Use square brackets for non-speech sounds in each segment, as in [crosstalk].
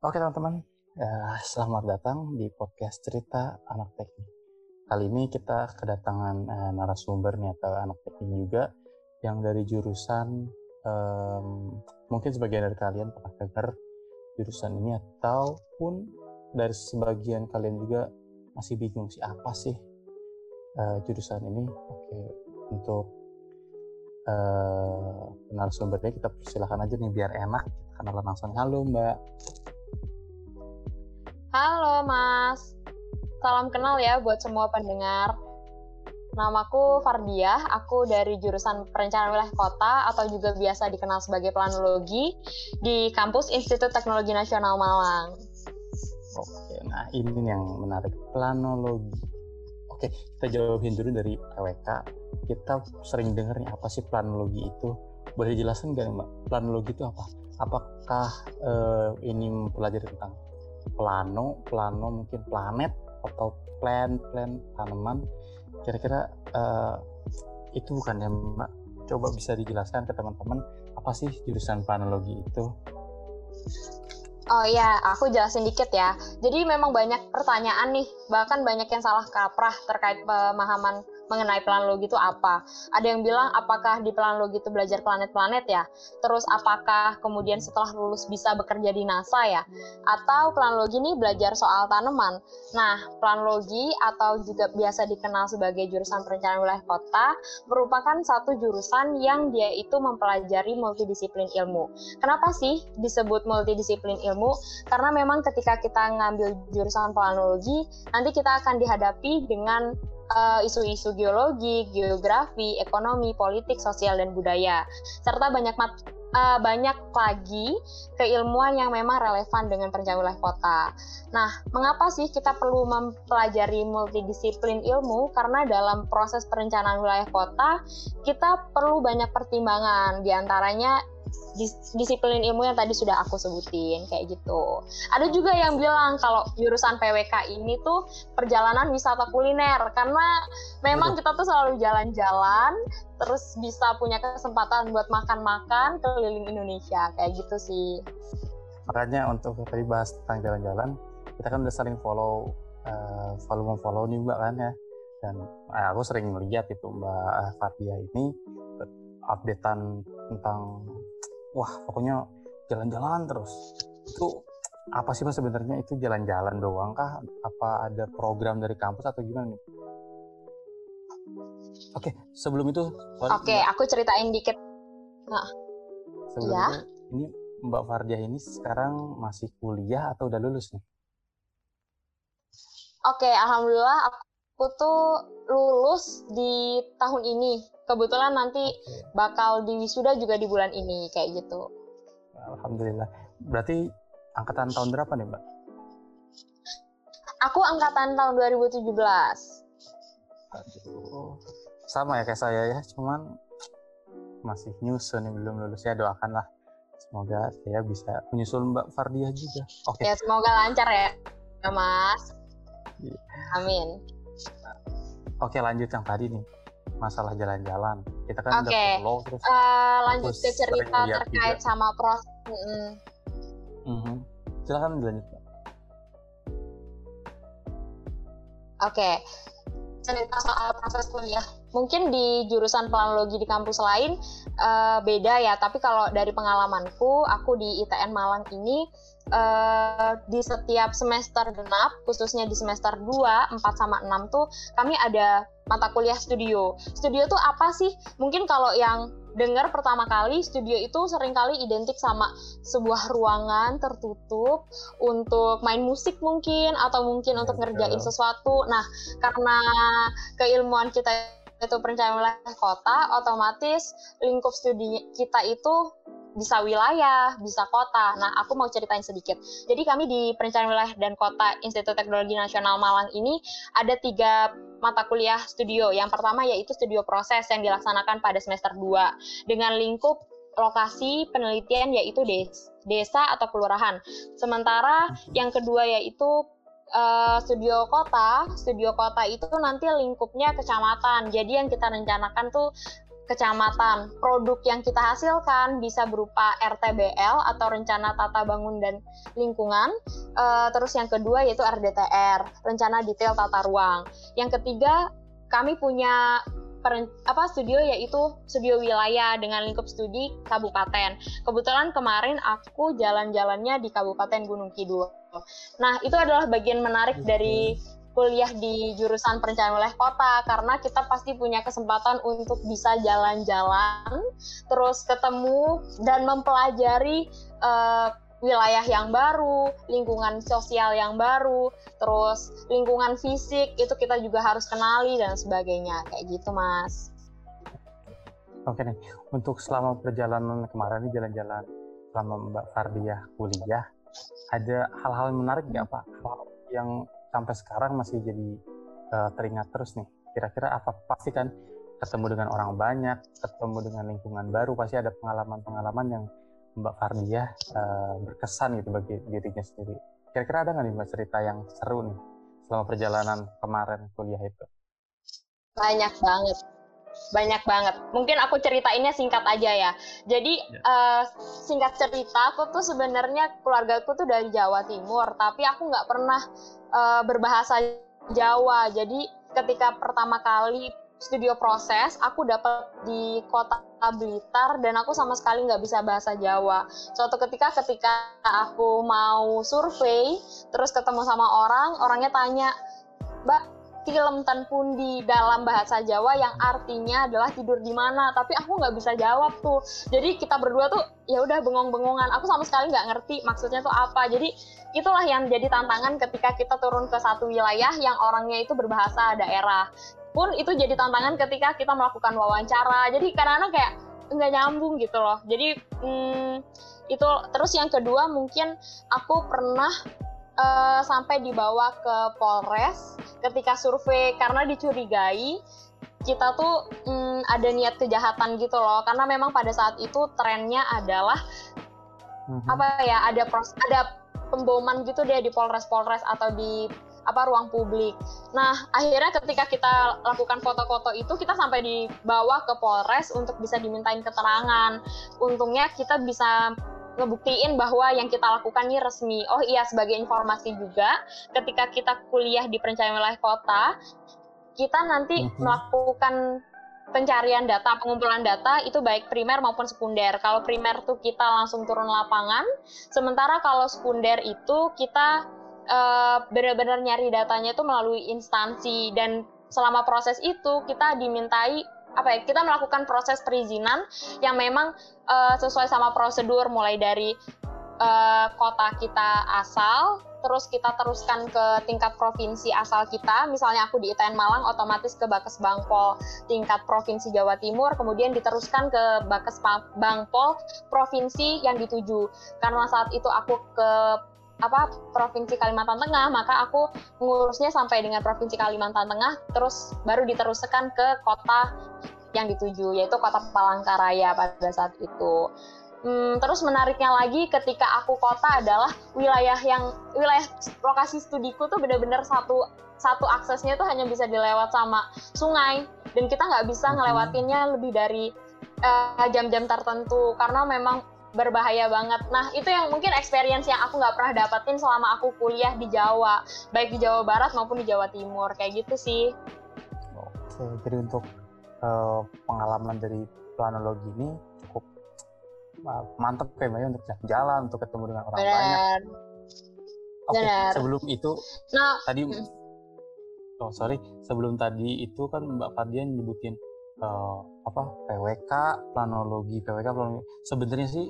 Oke teman-teman, ya, selamat datang di podcast cerita anak teknik. Kali ini kita kedatangan eh, narasumber nih atau anak teknik juga yang dari jurusan um, mungkin sebagian dari kalian pernah dengar jurusan ini ataupun dari sebagian kalian juga masih bingung sih apa sih uh, jurusan ini. Oke, untuk uh, narasumbernya kita persilahkan aja nih biar enak kita kenalan langsung. Halo Mbak. Halo Mas, salam kenal ya buat semua pendengar. Namaku Fardiah, aku dari jurusan Perencanaan Wilayah Kota atau juga biasa dikenal sebagai Planologi di kampus Institut Teknologi Nasional Malang. Oke, nah ini yang menarik, planologi. Oke, kita jawabin dulu dari PWK. Kita sering dengar apa sih planologi itu? Boleh dijelasin nggak Mbak? Planologi itu apa? Apakah uh, ini mempelajari tentang plano plano mungkin planet atau plan plan tanaman. Kira-kira uh, itu bukan ya mbak? Coba bisa dijelaskan ke teman-teman apa sih jurusan planologi itu? Oh iya, aku jelasin dikit ya. Jadi memang banyak pertanyaan nih, bahkan banyak yang salah kaprah terkait pemahaman mengenai planologi itu apa. Ada yang bilang apakah di planologi itu belajar planet-planet ya? Terus apakah kemudian setelah lulus bisa bekerja di NASA ya? Atau planologi ini belajar soal tanaman? Nah, planologi atau juga biasa dikenal sebagai jurusan perencanaan wilayah kota merupakan satu jurusan yang dia itu mempelajari multidisiplin ilmu. Kenapa sih disebut multidisiplin ilmu? Karena memang ketika kita ngambil jurusan planologi, nanti kita akan dihadapi dengan isu-isu uh, geologi, geografi, ekonomi, politik, sosial dan budaya, serta banyak uh, banyak lagi keilmuan yang memang relevan dengan perencanaan wilayah kota. Nah, mengapa sih kita perlu mempelajari multidisiplin ilmu? Karena dalam proses perencanaan wilayah kota, kita perlu banyak pertimbangan, di antaranya disiplin ilmu yang tadi sudah aku sebutin kayak gitu. Ada juga yang bilang kalau jurusan PWK ini tuh perjalanan wisata kuliner karena memang kita tuh selalu jalan-jalan terus bisa punya kesempatan buat makan-makan keliling Indonesia kayak gitu sih. Makanya untuk tadi bahas tentang jalan-jalan, kita kan udah saling follow uh, follow follow nih Mbak kan ya. Dan eh, aku sering melihat itu Mbak Fatia ini updatean tentang wah pokoknya jalan-jalan terus. Itu apa sih mas sebenarnya? Itu jalan-jalan doang kah? Apa ada program dari kampus atau gimana nih? Oke sebelum itu oke aku ceritain dikit. Nah sebelum ya. itu ini Mbak Fardia ini sekarang masih kuliah atau udah lulus nih? Oke alhamdulillah aku tuh lulus di tahun ini kebetulan nanti bakal di wisuda juga di bulan ini kayak gitu. Alhamdulillah. Berarti angkatan tahun berapa nih, Mbak? Aku angkatan tahun 2017. Aduh. Sama ya kayak saya ya, cuman masih nyusun nih belum lulus ya doakanlah semoga saya bisa menyusul Mbak Fardia juga. Oke. Okay. Ya semoga lancar ya, ya Mas. Iya. Amin. Oke lanjut yang tadi nih masalah jalan-jalan. Kita kan okay. udah follow terus. Uh, lanjut ke cerita terkait juga. sama proses. Mm. Mm-hmm. Silakan dilanjut. Oke, okay. cerita soal proses kuliah. Mungkin di jurusan planologi di kampus lain uh, beda ya, tapi kalau dari pengalamanku, aku di ITN Malang ini uh, di setiap semester genap, khususnya di semester 2, 4 sama 6 tuh kami ada mata kuliah studio. Studio tuh apa sih? Mungkin kalau yang dengar pertama kali studio itu sering kali identik sama sebuah ruangan tertutup untuk main musik mungkin atau mungkin untuk iya, ngerjain sesuatu. Nah, karena keilmuan kita itu perencanaan wilayah kota, otomatis lingkup studi kita itu bisa wilayah, bisa kota. Nah, aku mau ceritain sedikit. Jadi kami di Perencanaan Wilayah dan Kota Institut Teknologi Nasional Malang ini ada tiga mata kuliah studio. Yang pertama yaitu studio proses yang dilaksanakan pada semester 2 dengan lingkup lokasi penelitian yaitu desa atau kelurahan. Sementara yang kedua yaitu uh, studio kota, studio kota itu nanti lingkupnya kecamatan. Jadi yang kita rencanakan tuh kecamatan. Produk yang kita hasilkan bisa berupa RTBL atau Rencana Tata Bangun dan Lingkungan. Uh, terus yang kedua yaitu RDTR, Rencana Detail Tata Ruang. Yang ketiga, kami punya per, apa studio yaitu studio wilayah dengan lingkup studi kabupaten. Kebetulan kemarin aku jalan-jalannya di Kabupaten Gunung Kidul. Nah, itu adalah bagian menarik dari kuliah di jurusan perencanaan wilayah kota karena kita pasti punya kesempatan untuk bisa jalan-jalan, terus ketemu dan mempelajari uh, wilayah yang baru, lingkungan sosial yang baru, terus lingkungan fisik itu kita juga harus kenali dan sebagainya kayak gitu, Mas. Oke nih, untuk selama perjalanan kemarin nih jalan-jalan selama Mbak Fardiah kuliah, ada hal-hal menarik nggak Pak? Hal yang sampai sekarang masih jadi uh, teringat terus nih. Kira-kira apa? Pasti kan ketemu dengan orang banyak, ketemu dengan lingkungan baru, pasti ada pengalaman-pengalaman yang Mbak Fardiah uh, berkesan gitu bagi dirinya sendiri. Kira-kira ada nggak nih Mbak cerita yang seru nih selama perjalanan kemarin kuliah itu? Banyak banget banyak banget. Mungkin aku ceritainnya singkat aja ya. Jadi ya. Uh, singkat cerita, aku tuh sebenarnya keluargaku tuh dari Jawa Timur, tapi aku nggak pernah uh, berbahasa Jawa. Jadi ketika pertama kali studio proses, aku dapat di kota Blitar dan aku sama sekali nggak bisa bahasa Jawa. Suatu ketika ketika aku mau survei, terus ketemu sama orang, orangnya tanya, Mbak, film Tan Pundi dalam bahasa Jawa yang artinya adalah tidur di mana. Tapi aku nggak bisa jawab tuh. Jadi kita berdua tuh ya udah bengong-bengongan. Aku sama sekali nggak ngerti maksudnya tuh apa. Jadi itulah yang jadi tantangan ketika kita turun ke satu wilayah yang orangnya itu berbahasa daerah. Pun itu jadi tantangan ketika kita melakukan wawancara. Jadi kadang-kadang kayak nggak nyambung gitu loh. Jadi hmm, itu. Terus yang kedua mungkin aku pernah uh, sampai dibawa ke Polres ketika survei karena dicurigai kita tuh hmm, ada niat kejahatan gitu loh karena memang pada saat itu trennya adalah mm-hmm. apa ya ada pros, ada pemboman gitu deh di Polres-Polres atau di apa ruang publik. Nah, akhirnya ketika kita lakukan foto-foto itu kita sampai dibawa ke Polres untuk bisa dimintain keterangan. Untungnya kita bisa ngebuktiin bahwa yang kita lakukan ini resmi. Oh iya, sebagai informasi juga, ketika kita kuliah di perencanaan wilayah kota, kita nanti mm-hmm. melakukan pencarian data, pengumpulan data itu baik primer maupun sekunder. Kalau primer tuh kita langsung turun lapangan, sementara kalau sekunder itu kita uh, benar-benar nyari datanya itu melalui instansi dan selama proses itu kita dimintai apa ya kita melakukan proses perizinan yang memang uh, sesuai sama prosedur mulai dari uh, kota kita asal terus kita teruskan ke tingkat provinsi asal kita. Misalnya aku di ITN Malang otomatis ke Bakes Bangpol tingkat provinsi Jawa Timur kemudian diteruskan ke Bakes Bangpol provinsi yang dituju. Karena saat itu aku ke apa provinsi Kalimantan Tengah maka aku mengurusnya sampai dengan provinsi Kalimantan Tengah terus baru diteruskan ke kota yang dituju yaitu kota Palangkaraya pada saat itu. Hmm, terus menariknya lagi ketika aku kota adalah wilayah yang wilayah lokasi studiku tuh benar-benar satu satu aksesnya tuh hanya bisa dilewat sama sungai dan kita nggak bisa ngelewatinnya lebih dari eh, jam-jam uh, tertentu karena memang berbahaya banget. Nah, itu yang mungkin experience yang aku nggak pernah dapetin selama aku kuliah di Jawa, baik di Jawa Barat maupun di Jawa Timur, kayak gitu sih. Oke, jadi untuk uh, pengalaman dari planologi ini cukup uh, mantep kayaknya untuk jalan, untuk ketemu dengan orang Benar. banyak. Oke, okay, sebelum itu nah, tadi mm. oh sorry, sebelum tadi itu kan Mbak Fadian nyebutin uh, apa PWK planologi PWK planologi. Sebenarnya sih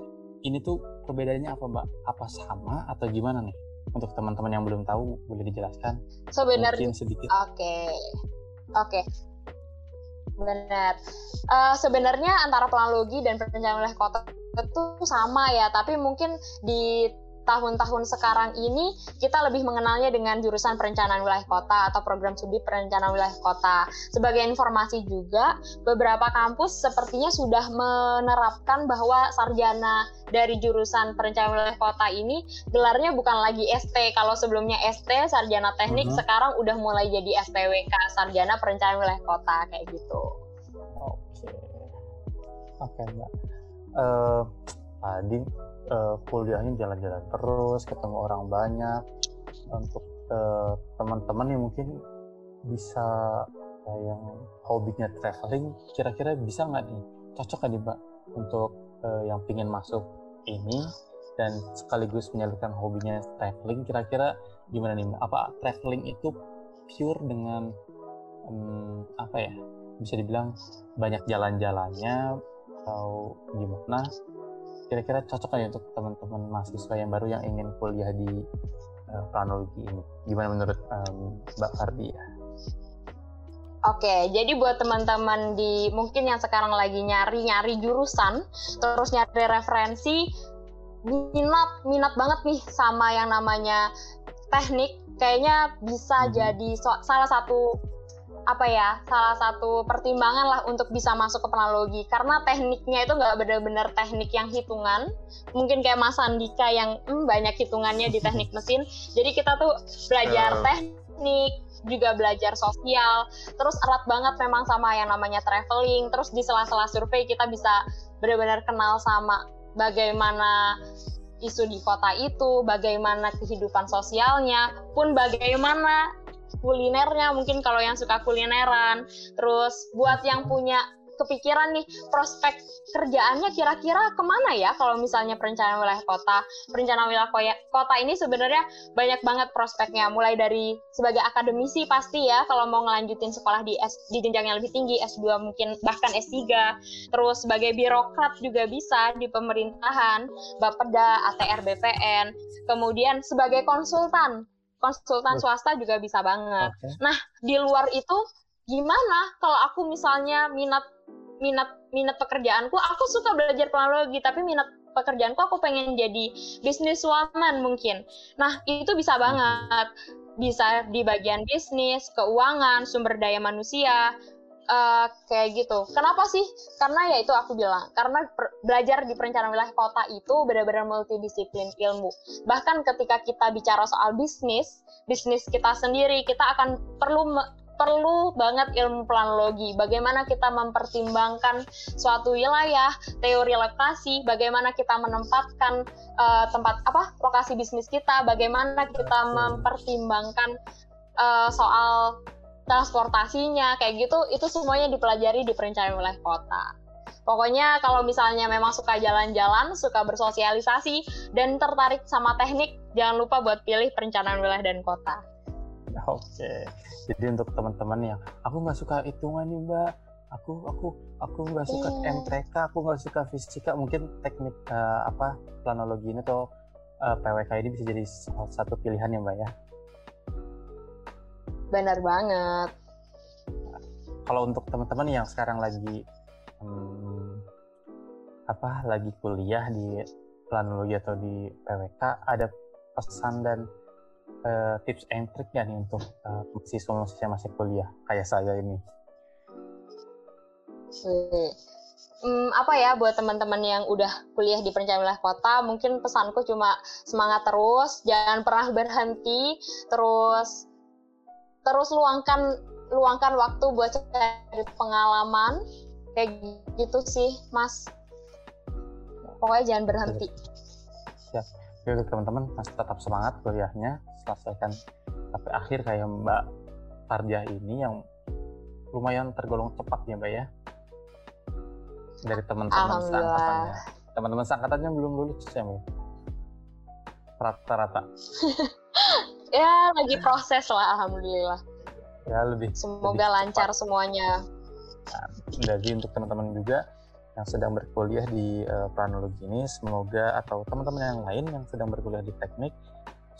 ini tuh perbedaannya apa mbak? Apa sama atau gimana nih? Untuk teman-teman yang belum tahu boleh dijelaskan? Sebenarnya sedikit. Oke. Okay. oke. Okay. benar. Uh, sebenarnya antara planologi dan perencanaan wilayah kota itu sama ya tapi mungkin di tahun-tahun sekarang ini kita lebih mengenalnya dengan jurusan perencanaan wilayah kota atau program studi perencanaan wilayah kota. Sebagai informasi juga, beberapa kampus sepertinya sudah menerapkan bahwa sarjana dari jurusan perencanaan wilayah kota ini gelarnya bukan lagi ST. Kalau sebelumnya ST sarjana teknik, uh -huh. sekarang udah mulai jadi SPWK sarjana perencanaan wilayah kota kayak gitu. Oke. Oke mbak. Uh, tadi uh, kuliahnya jalan-jalan terus, ketemu orang banyak. Untuk uh, teman-teman yang mungkin bisa uh, yang hobinya traveling, kira-kira bisa nggak nih? Cocok nggak nih mbak untuk uh, yang pingin masuk ini dan sekaligus menyalurkan hobinya traveling kira-kira gimana nih apa traveling itu pure dengan um, apa ya bisa dibilang banyak jalan-jalannya atau gimana kira-kira cocok ya untuk teman-teman mahasiswa yang baru yang ingin kuliah di uh, planologi ini gimana menurut um, Mbak Fardi ya? Oke, jadi buat teman-teman di mungkin yang sekarang lagi nyari-nyari jurusan, terus nyari referensi, minat minat banget nih sama yang namanya teknik, kayaknya bisa hmm. jadi so salah satu apa ya salah satu pertimbangan lah untuk bisa masuk ke planologi karena tekniknya itu nggak benar-benar teknik yang hitungan. Mungkin kayak Mas Andika yang hmm, banyak hitungannya di teknik [laughs] mesin. Jadi kita tuh belajar uh. teknik juga belajar sosial. Terus erat banget memang sama yang namanya traveling. Terus di sela-sela survei kita bisa benar-benar kenal sama bagaimana isu di kota itu, bagaimana kehidupan sosialnya, pun bagaimana kulinernya mungkin kalau yang suka kulineran. Terus buat yang punya kepikiran nih prospek kerjaannya kira-kira ke mana ya? Kalau misalnya perencanaan wilayah kota. Perencanaan wilayah kota ini sebenarnya banyak banget prospeknya. Mulai dari sebagai akademisi pasti ya kalau mau ngelanjutin sekolah di S, di jenjang yang lebih tinggi S2 mungkin bahkan S3 terus sebagai birokrat juga bisa di pemerintahan Bapeda ATR BPN kemudian sebagai konsultan konsultan swasta juga bisa banget. Okay. Nah, di luar itu gimana kalau aku misalnya minat minat minat pekerjaanku, aku suka belajar planologi tapi minat pekerjaanku aku pengen jadi bisnis woman mungkin. Nah, itu bisa banget. Bisa di bagian bisnis, keuangan, sumber daya manusia, uh, kayak gitu. Kenapa sih? Karena ya itu aku bilang, karena belajar di perencanaan wilayah kota itu benar-benar multidisiplin ilmu. Bahkan ketika kita bicara soal bisnis, bisnis kita sendiri, kita akan perlu perlu banget ilmu planologi. Bagaimana kita mempertimbangkan suatu wilayah, teori lokasi, bagaimana kita menempatkan uh, tempat apa lokasi bisnis kita, bagaimana kita mempertimbangkan uh, soal transportasinya kayak gitu itu semuanya dipelajari di perencanaan wilayah kota. Pokoknya kalau misalnya memang suka jalan-jalan, suka bersosialisasi, dan tertarik sama teknik, jangan lupa buat pilih perencanaan wilayah dan kota. Oke, jadi untuk teman-teman yang aku nggak suka hitungan nih mbak, aku aku aku nggak suka yeah. MTK, aku nggak suka fisika, mungkin teknik uh, apa planologi ini atau uh, eh, PWK ini bisa jadi salah satu pilihan ya mbak ya. Benar banget. Kalau untuk teman-teman yang sekarang lagi hmm, apa lagi kuliah di planologi atau di PWK ada pesan dan uh, tips and trick ya nih untuk uh, mahasiswa masih kuliah kayak saya ini? Hmm, apa ya buat teman-teman yang udah kuliah di perencanaan wilayah kota, mungkin pesanku cuma semangat terus, jangan pernah berhenti, terus terus luangkan luangkan waktu buat cari pengalaman. Kayak gitu sih mas. Pokoknya jangan berhenti. Siap. Jadi teman-teman masih tetap semangat kuliahnya. Selesaikan sampai akhir kayak Mbak Fardia ini yang lumayan tergolong cepat ya Mbak ya. Dari teman-teman seangkatannya. Teman-teman seangkatannya belum lulus ya Mbak? Rata-rata [laughs] ya lagi proses lah alhamdulillah. Ya lebih semoga lebih lancar cepat. semuanya. Nah, jadi untuk teman-teman juga yang sedang berkuliah di uh, planologi ini semoga atau teman-teman yang lain yang sedang berkuliah di teknik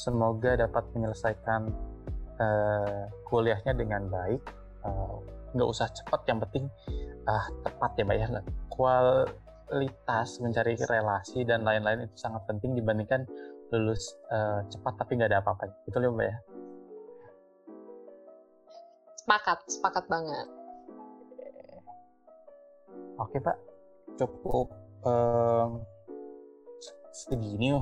semoga dapat menyelesaikan uh, kuliahnya dengan baik. Uh, nggak usah cepat yang penting uh, tepat ya mbak ya. Kualitas mencari relasi dan lain-lain itu sangat penting dibandingkan lulus uh, cepat tapi nggak ada apa-apa. Itu ya mbak ya. Sepakat sepakat banget. Oke pak. Cukup um, segini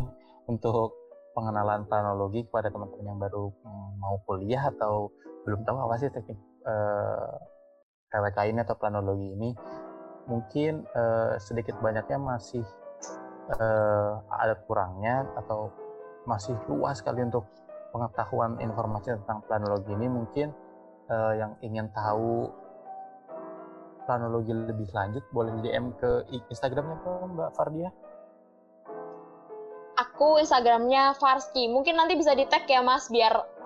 untuk pengenalan teknologi kepada teman-teman yang baru mm, mau kuliah atau belum tahu apa sih teknik uh, ini atau planologi ini. Mungkin uh, sedikit banyaknya masih uh, ada kurangnya atau masih luas sekali untuk pengetahuan informasi tentang planologi ini mungkin uh, yang ingin tahu planologi lebih lanjut boleh DM ke Instagramnya kok Mbak Fardia? Aku Instagramnya Farski. Mungkin nanti bisa di tag ya Mas biar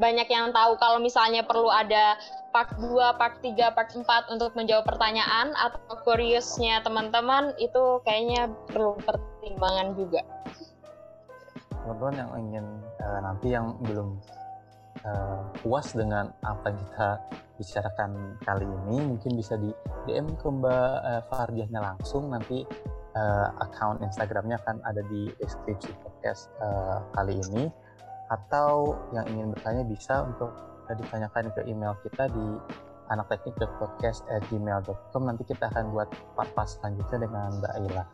banyak yang tahu kalau misalnya perlu ada part 2, part 3, part 4 untuk menjawab pertanyaan atau curiousnya teman-teman itu kayaknya perlu pertimbangan juga. Teman-teman yang ingin uh, nanti yang belum uh, puas dengan apa yang kita bicarakan kali ini mungkin bisa di DM ke Mbak uh, Fardiahnya langsung nanti uh, account Instagramnya akan ada di deskripsi podcast uh, kali ini atau yang ingin bertanya bisa untuk ditanyakan ke email kita di anakteknik.podcast@gmail.com nanti kita akan buat part-part selanjutnya dengan Mbak Ila.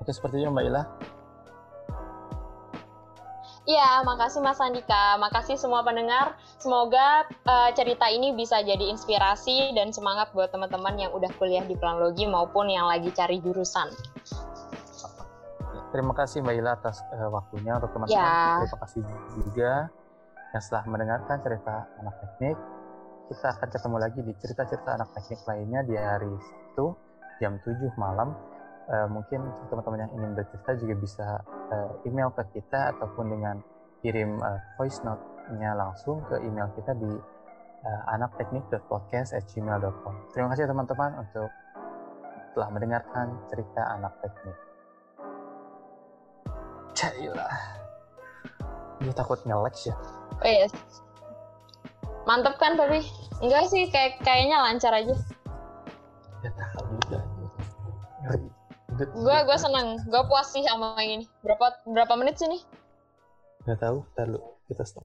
Oke seperti itu Mbak Ila. Iya, makasih Mas Andika. Makasih semua pendengar. Semoga uh, cerita ini bisa jadi inspirasi dan semangat buat teman-teman yang udah kuliah di planologi maupun yang lagi cari jurusan. Terima kasih Mbak Ila atas uh, waktunya untuk teman-teman. Ya. Terima kasih juga yang setelah mendengarkan cerita anak teknik. Kita akan ketemu lagi di cerita-cerita anak teknik lainnya di hari Sabtu jam 7 malam. Uh, mungkin teman-teman yang ingin bercerita juga bisa uh, email ke kita ataupun dengan kirim uh, voice note-nya langsung ke email kita di uh, anakteknik.podcast@gmail.com. Terima kasih teman-teman untuk telah mendengarkan cerita anak teknik. Cailah. Gue takut nge ya. Oh iya. Mantep kan tapi? Enggak sih, kayak kayaknya lancar aja. Ya tahu juga. Gue gue seneng, gue puas sih sama ini. Berapa berapa menit sih nih? Gak tahu, tahu kita stop.